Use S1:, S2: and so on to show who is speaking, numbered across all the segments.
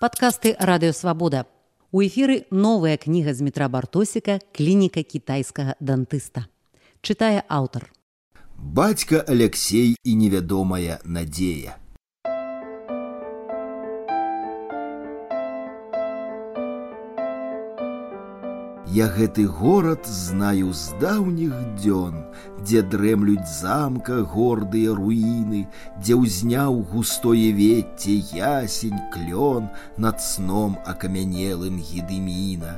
S1: Падкасты радыёвабода. У эфіры новая кніга з метра бартосіка клініка кітайскага дантыста. Чытае аўтар.
S2: Бацька Алексей і невядомая надзея. Я гэты горад знаю з даўніх дзён, дзе дрэмлюць замка гордыя руіны, дзе ўзняў густое вецце ясень клён над сном акамянелым гідыміна,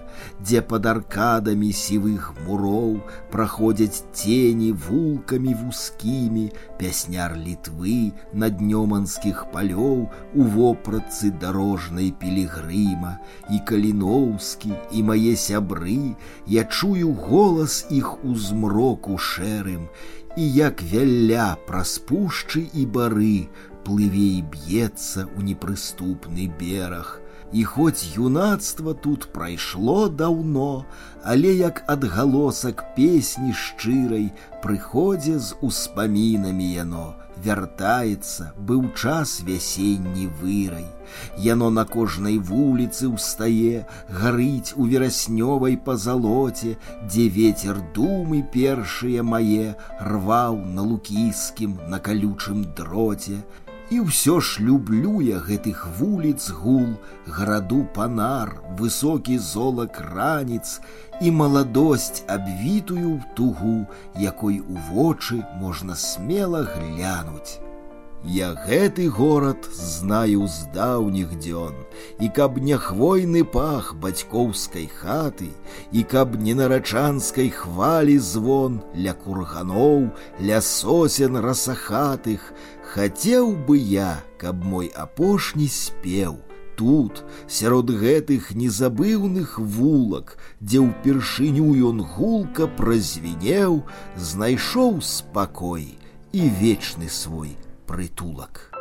S2: дзе пад аркадамі сівых муроў праходзяць тені вулкамі вузкімі, пясняр літвы на днёманскіх палёў у вопратцы дарожнай пілігрыма і каліноўскі і мае сябры я чую голас іх у змроку шэрым, і як вялля праз пушчы і бары плыве і б'ецца ў непрыступны бераг. І хоць юнацтва тут прайшло даўно, але як адгалосак песні шчырай прыходзе з успамінамі яно, вяртаецца быў час вясенні вырай. Яно на кожнай вуліцы ўстае гарыць у вераснёвай пазалоце дзе ветер думы першыя мае рваў на лукіскім на калючым дроце і ўсё ж люблю я гэтых вуліц гул гараду панар высокі золак раніц і маладосць абвітую ў тугу, якой у вочы можна смела глянуць. Я гэты горад знаю з даўніх дзён, і каб не хвойны пах бацькоўскай хаты, і каб не нарачанскай хвалі звон ля курганоў, ля сосен расахатых, хацеў бы я, каб мой апошні спеў, тут сярод гэтых незабыўных вулак дзе ўпершыню ён гулка празвінеў знайшоў спакой і вечны свой прытулак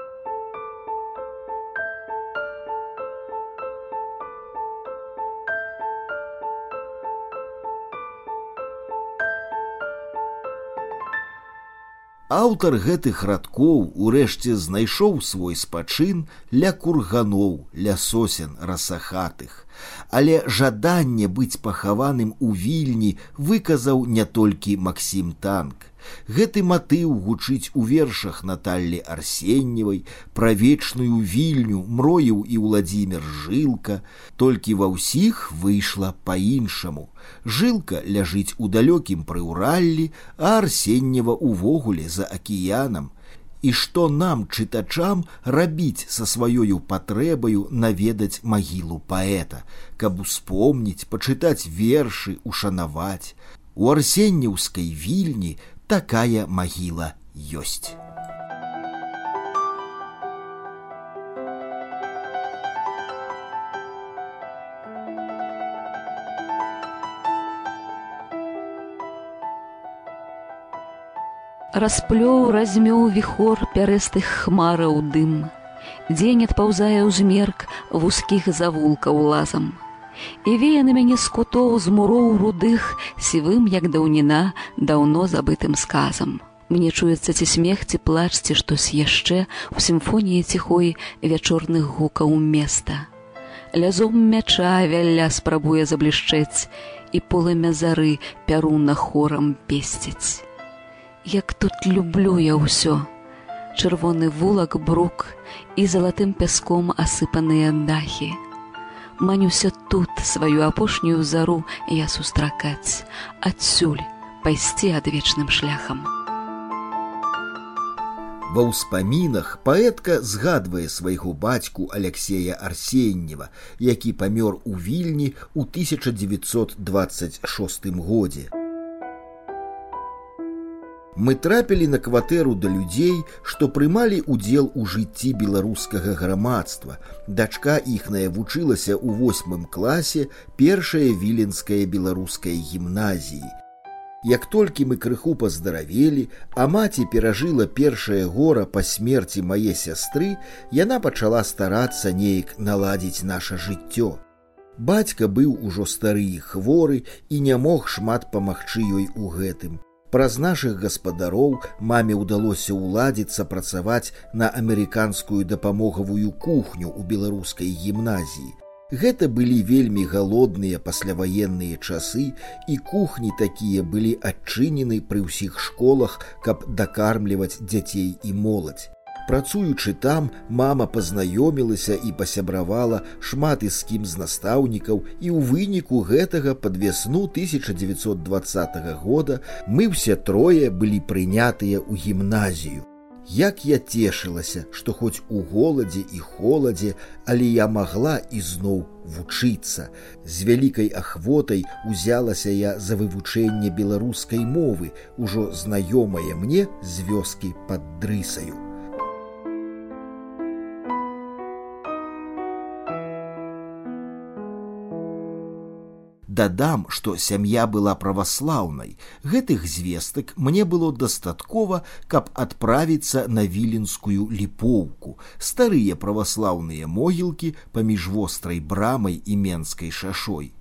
S2: Аўтар гэтых радкоў урэшце знайшоў свой спачын ля курганоў, ля сосен расахатых. Але жаданне быць пахаваным у вільні выказаў не толькі Масім танк. Гэты матыў гучыць у вершах Наталлі Арсенневай, пра вечную вільню мроіў і Владзімир жылка, толькі ва ўсіх выйшла па-іншаму. Жылка ляжыць у далёкім прыўраллі, а Арсеннева увогуле за акіянам, і што нам чытачам рабіць са сваёю патрэбаю наведаць магілу паэта, каб успомніць, пачытаць вершы, ушанаваць. У арсенняўскай вільні такая магіла ёсць.
S3: Расплёў размёў віхор пярэстых хмараў дым. Дзень адпаўзае ўзмерк вузкіх завулкаў лазам. І вее на мяне з кутоў з муроў рудых сівым, як даўніна даўно забытым сказам. Мне чуецца ці смех ці плач ці штось яшчэ у сімфоніі ціхой вячорных гукаў места. Лязом мяча вялля спрабуе заблішчэць, і полымя зары пяруна хорам песціць як тут люблю я ўсё. Чырвоны вулак брук і залатым пяском асыпаныя дахі. Манюся тут сваю апошнюю зару я сустракаць, адсюль пайсці адвечным шляхам.
S2: Ва ўспамінах паэтка згадвае свайго бацьку Алексея Арсеннева, які памёр у вільні ў 1926 годзе. Мы трапілі на кватэру да людзей, што прымалі ўдзел у жыцці беларускага грамадства. Дачка іхная вучылася ў восьмым класе першая віленская беларускай гімназіі. Як толькі мы крыху паздаравелі, а маці перажыла першае гора па смерці мае сястры, яна пачала старацца неяк наладзіць наша жыццё. Бацька быў ужо стары хворы і не мог шмат памагчы ёй у гэтым Праз нашых гаспадароў маме ўдалося ўладзіцца працаваць на амерыканскую дапамогавую кухню ў беларускай гімназіі. Гэта былі вельмі галодныя пасляваенныя часы, і кухні такія былі адчынены пры ўсіх школах, каб дакармліваць дзяцей і моладзь. Працуючы там, мама пазнаёмілася і пасябравала шмат і з кім з настаўнікаў, і ў выніку гэтага пад весну 1920 года мы ўсе трое былі прынятыя ў гімназію. Як я цешылася, што хоць у голадзе і холадзе, але я магла ізноў вучыцца. З вялікай ахвотай узялася я за вывучэнне беларускай мовы, ужо знаёмае мне з вёскі пад дрысаю. Дадам, што сям'я была праваслаўнай. Гэтых звестак мне было дастаткова, каб адправіцца на віленскую ліпоўку. Старыя праваслаўныя могілкі паміж вострай брамай і менскай шашой.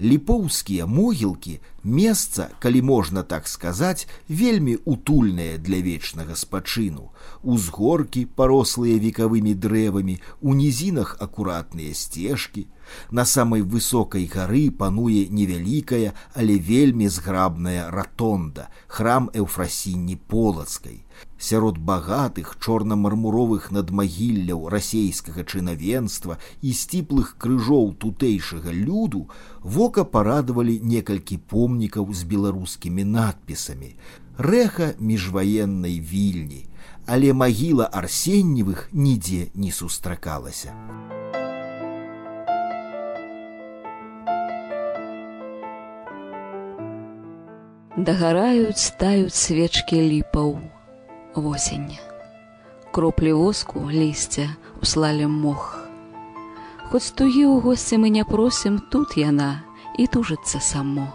S2: Ліпоўскія могілкі месца, калі можна так сказаць, вельмі утульнае для вечнага спачыну. Узгоркі, парослыя векавымі дрэвамі, у нізінах акуратныя сцежкі, На самай высокай гары пануе невялікая, але вельмі зграбная ратонда, храм эўфрасінні полацкай. Сярод багатых чорна-мармуровых надмагілляў расейскага чынавенства і сціплых крыжоў тутэйшага люду вока парадавалі некалькі помнікаў з беларускімі надпісамі. Рэха міжваеннай вільні, але магіла арсенневых нідзе не сустракалася.
S3: Дагараюць таюць свечкі ліпаў восень. Кроплі воску лісця услалі мох. Хоць тугі ў госці мы не просім, тут яна і тужыцца само.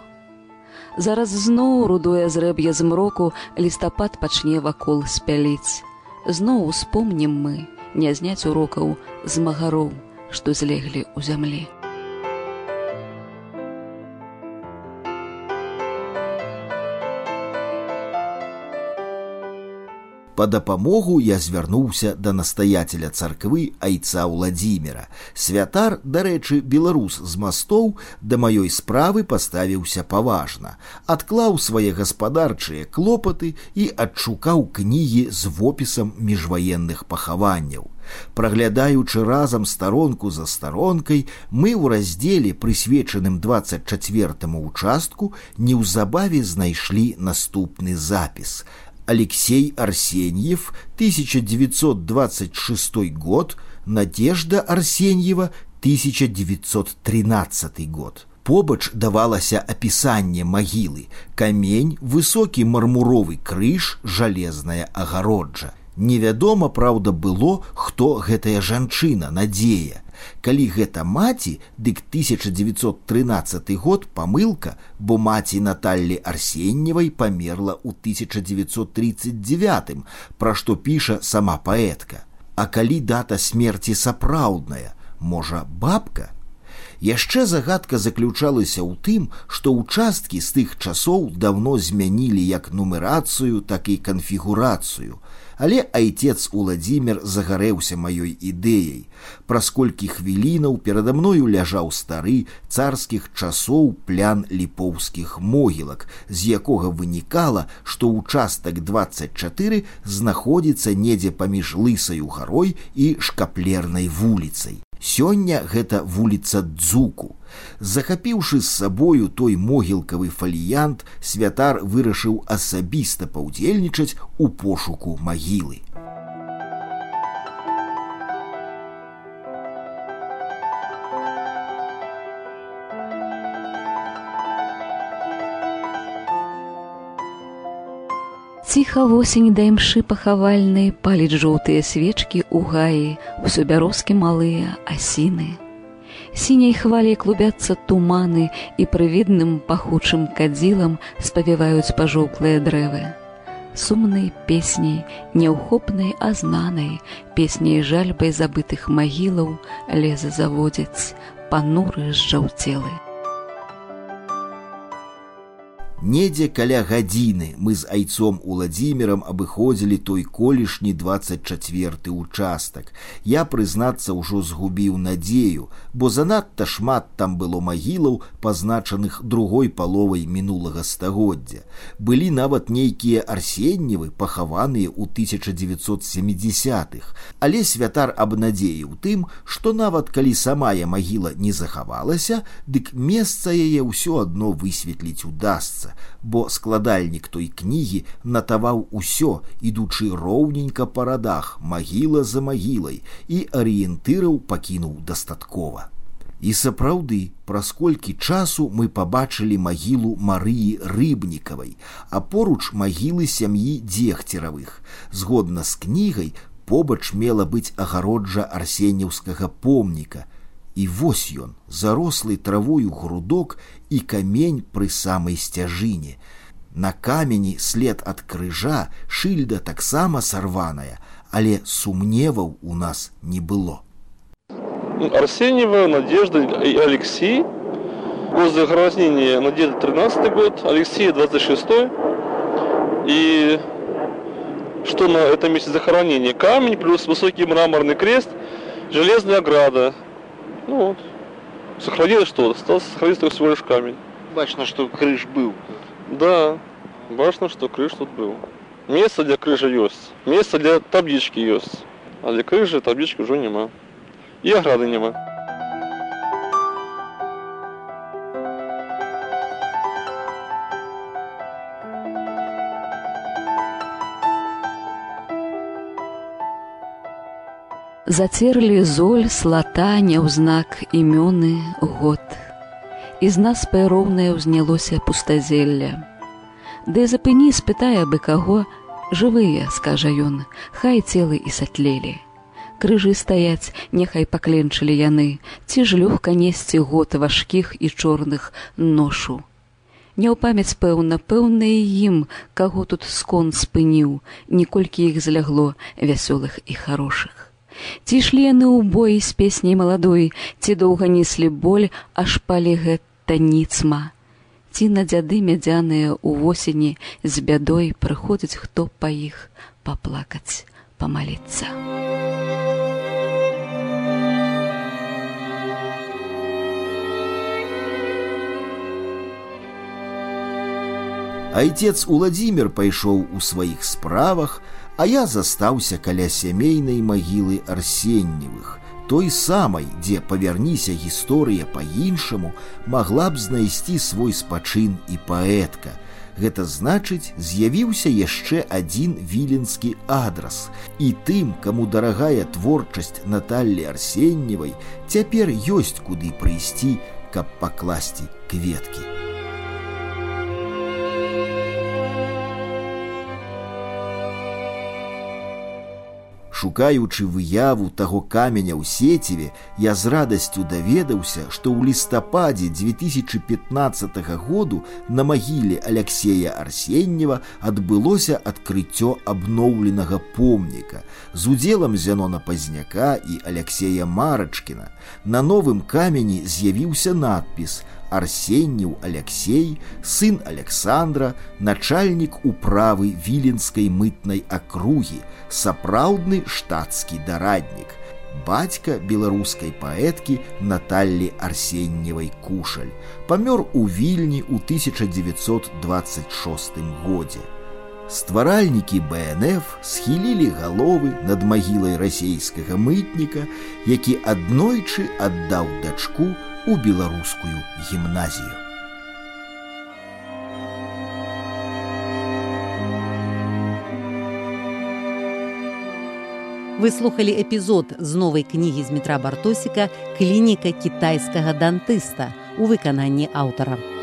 S3: Зараз зноў рудое зрэб'е змроку лістапад пачне вакол спяліць. Зноў успомнім мы не зняць урокаў з магароў, што злеглі ў зямлі.
S2: Па дапамогу я звярнуўся да настаяцеля царквы айца Владимира. Святар, дарэчы, беларус з мастоў да маёй справы паставіўся паважна, адклаў свае гаспадарчыя клопаты і адшукаў кнігі з вопісам міжваенных пахаванняў. Праглядаючы разам старонку за старонкай, мы ў раздзеле, прысвечаным 24 участку, неўзабаве знайшлі наступны запіс. Алексей Арсеньев, 1926 год, Надежда Арсеньева, 1913 год. Побач давалася апісанне магілы, камень, высокі мармуровы крыж, жалезная агароджа. Невядома, праўда, было, хто гэтая жанчына надзея. Калі гэта маці, дык 1913 год памылка, бо маці Наталлі Арсенневай памерла ў 1939, пра што піша сама паэтка. А калі дата смерці сапраўдная, можа, бабка, Яшчэ загадка заключалася ў тым, што ўчасткі з тых часоў давно змянілі як нумерацыю, так і канфігурацыю. Але айцец Уладзімир загарэўся маёй ідэяй. Праз колькі хвілінаў перада мною ляжаў стары царскіх часоў плян ліпоўскіх могілак, з якога вынікала, што ўчастак 24 знаходзіцца недзе паміж лысаю гарой і шкаплернай вуліцай. Сёння гэта вуліца дзуку. Захапіўшы з сабою той могілкавы фаліянт, святар вырашыў асабіста паўдзельнічаць у пошуку магілы.
S3: Ціха восень да імшы пахавальнай паліць жоўтыя свечкі ў гаі, усё бярозкі малыя асіны. Сіняй хваляй клубяцца туманы і прывідным пахучым кадзілам спавіваюць пажоўклыя дрэвы. Сумнай песняй, няўхопнай азнанай, песняй жальбай забытых магілаў леза заводзяць, пануры з жаўцелы.
S2: Недзе каля гадзіны мы з айцом уладзімірам абыходзілі той колішні 24 участак. Я прызнацца ўжо згубіў надзею, бо занадта шмат там было магілаў, пазначаных другой паловай мінулага стагоддзя. Былі нават нейкія арсенневы, пахаваныя ў 1970-х. Але святар абнадзеіў тым, што нават калі самая магіла не захавалася, дык месца яе ўсё адно высветліць удасца месца, бо складальнік той кнігі натаваў усё, ідучы роўненька па радах, магіла за магілай і арыентыраў пакінуў дастаткова. І сапраўды, праз колькі часу мы пабачылі магілу Марыі рыбнікавай, а поруч магілы сям'і дзегцеравых. Згодна з кнігай побач мела быць агароджа арсенеўскага помніка, і вось ён зарослы травою грудок і камень пры самай сцяжыне на камені след ад крыжа шыльда таксама сарваная але сумневаў у нас не было
S4: арсеньева надежда и алексей год захоронения надежда 13 год алексея 26 и что на этом месте захоронения камень плюс высокий мраморный крест железная ограда ну вот. Сохранилось что? Остался сохраниться только всего лишь камень.
S5: Бачно, что крыш был.
S4: Да, бачно, что крыш тут был. Место для крыжи есть. Место для таблички есть. А для крыжи таблички уже нема. И ограды нема.
S3: Зацерлі золь слата няўзнак імёны год. І з нас пэроўнае ўзнялося пустазелля. Ды запыні спытае бы каго, жывыя, скажа ён, хай целы і сатлелі. Крыжы стаяць, няхай пакленчылі яны, ці ж лёгка несці год важкіх і чорных ношу. Не ў памяць пэўна, і ім, каго тут скон спыніў, ніколькі іх залягло вясёлых і хорошых. Ці ішлі яны ў бой з песняй маладой, ці доўга неслі боль, аж палі гэта ніцма. Ці на дзяды мядзяныя ў восені з бядой прыходзіць хто па іх паплакаць, памаліцца.
S2: Айцец Уладзімир пайшоў у сваіх справах, а я застаўся каля сямейнай магілы арсенневых, той самай, дзе павярніся гісторыя па-іншаму магла б знайсці свой спачын і паэтка. Гэта значыць, з'явіўся яшчэ адзін віленскі адрас. І тым, каму дарагая творчасць Наталлі арсенневай, цяпер ёсць куды прыйсці, каб пакласці кветкі. Шукаючы выяву таго каменя ў сеціве, я з радасцю даведаўся, што ў лістападзе 2015 году на магіле Алексея Арсеннева адбылося адкрыццё абноўленага помніка з удзелам зянона пазняка і Алексея Марачкіна. На новым камені з'явіўся надпіс: Арсенніў Алексей, сын Александра, начальнік управы віленскай мытнай акругі, сапраўдны штатскі дараднік, бацька беларускай паэткі Наталлі Арсенневай кушаль, памёр у вільні ў 1926 годзе. Стваральнікі БНФ схілілі галовы над магілай расійскага мытніка, які аднойчы аддаў дачку, у беларускую гімназію.
S1: Вы слухали эпізод з новай кнігі з метра бартосіка клініка кітайскага дантыста у выкананні аўтара.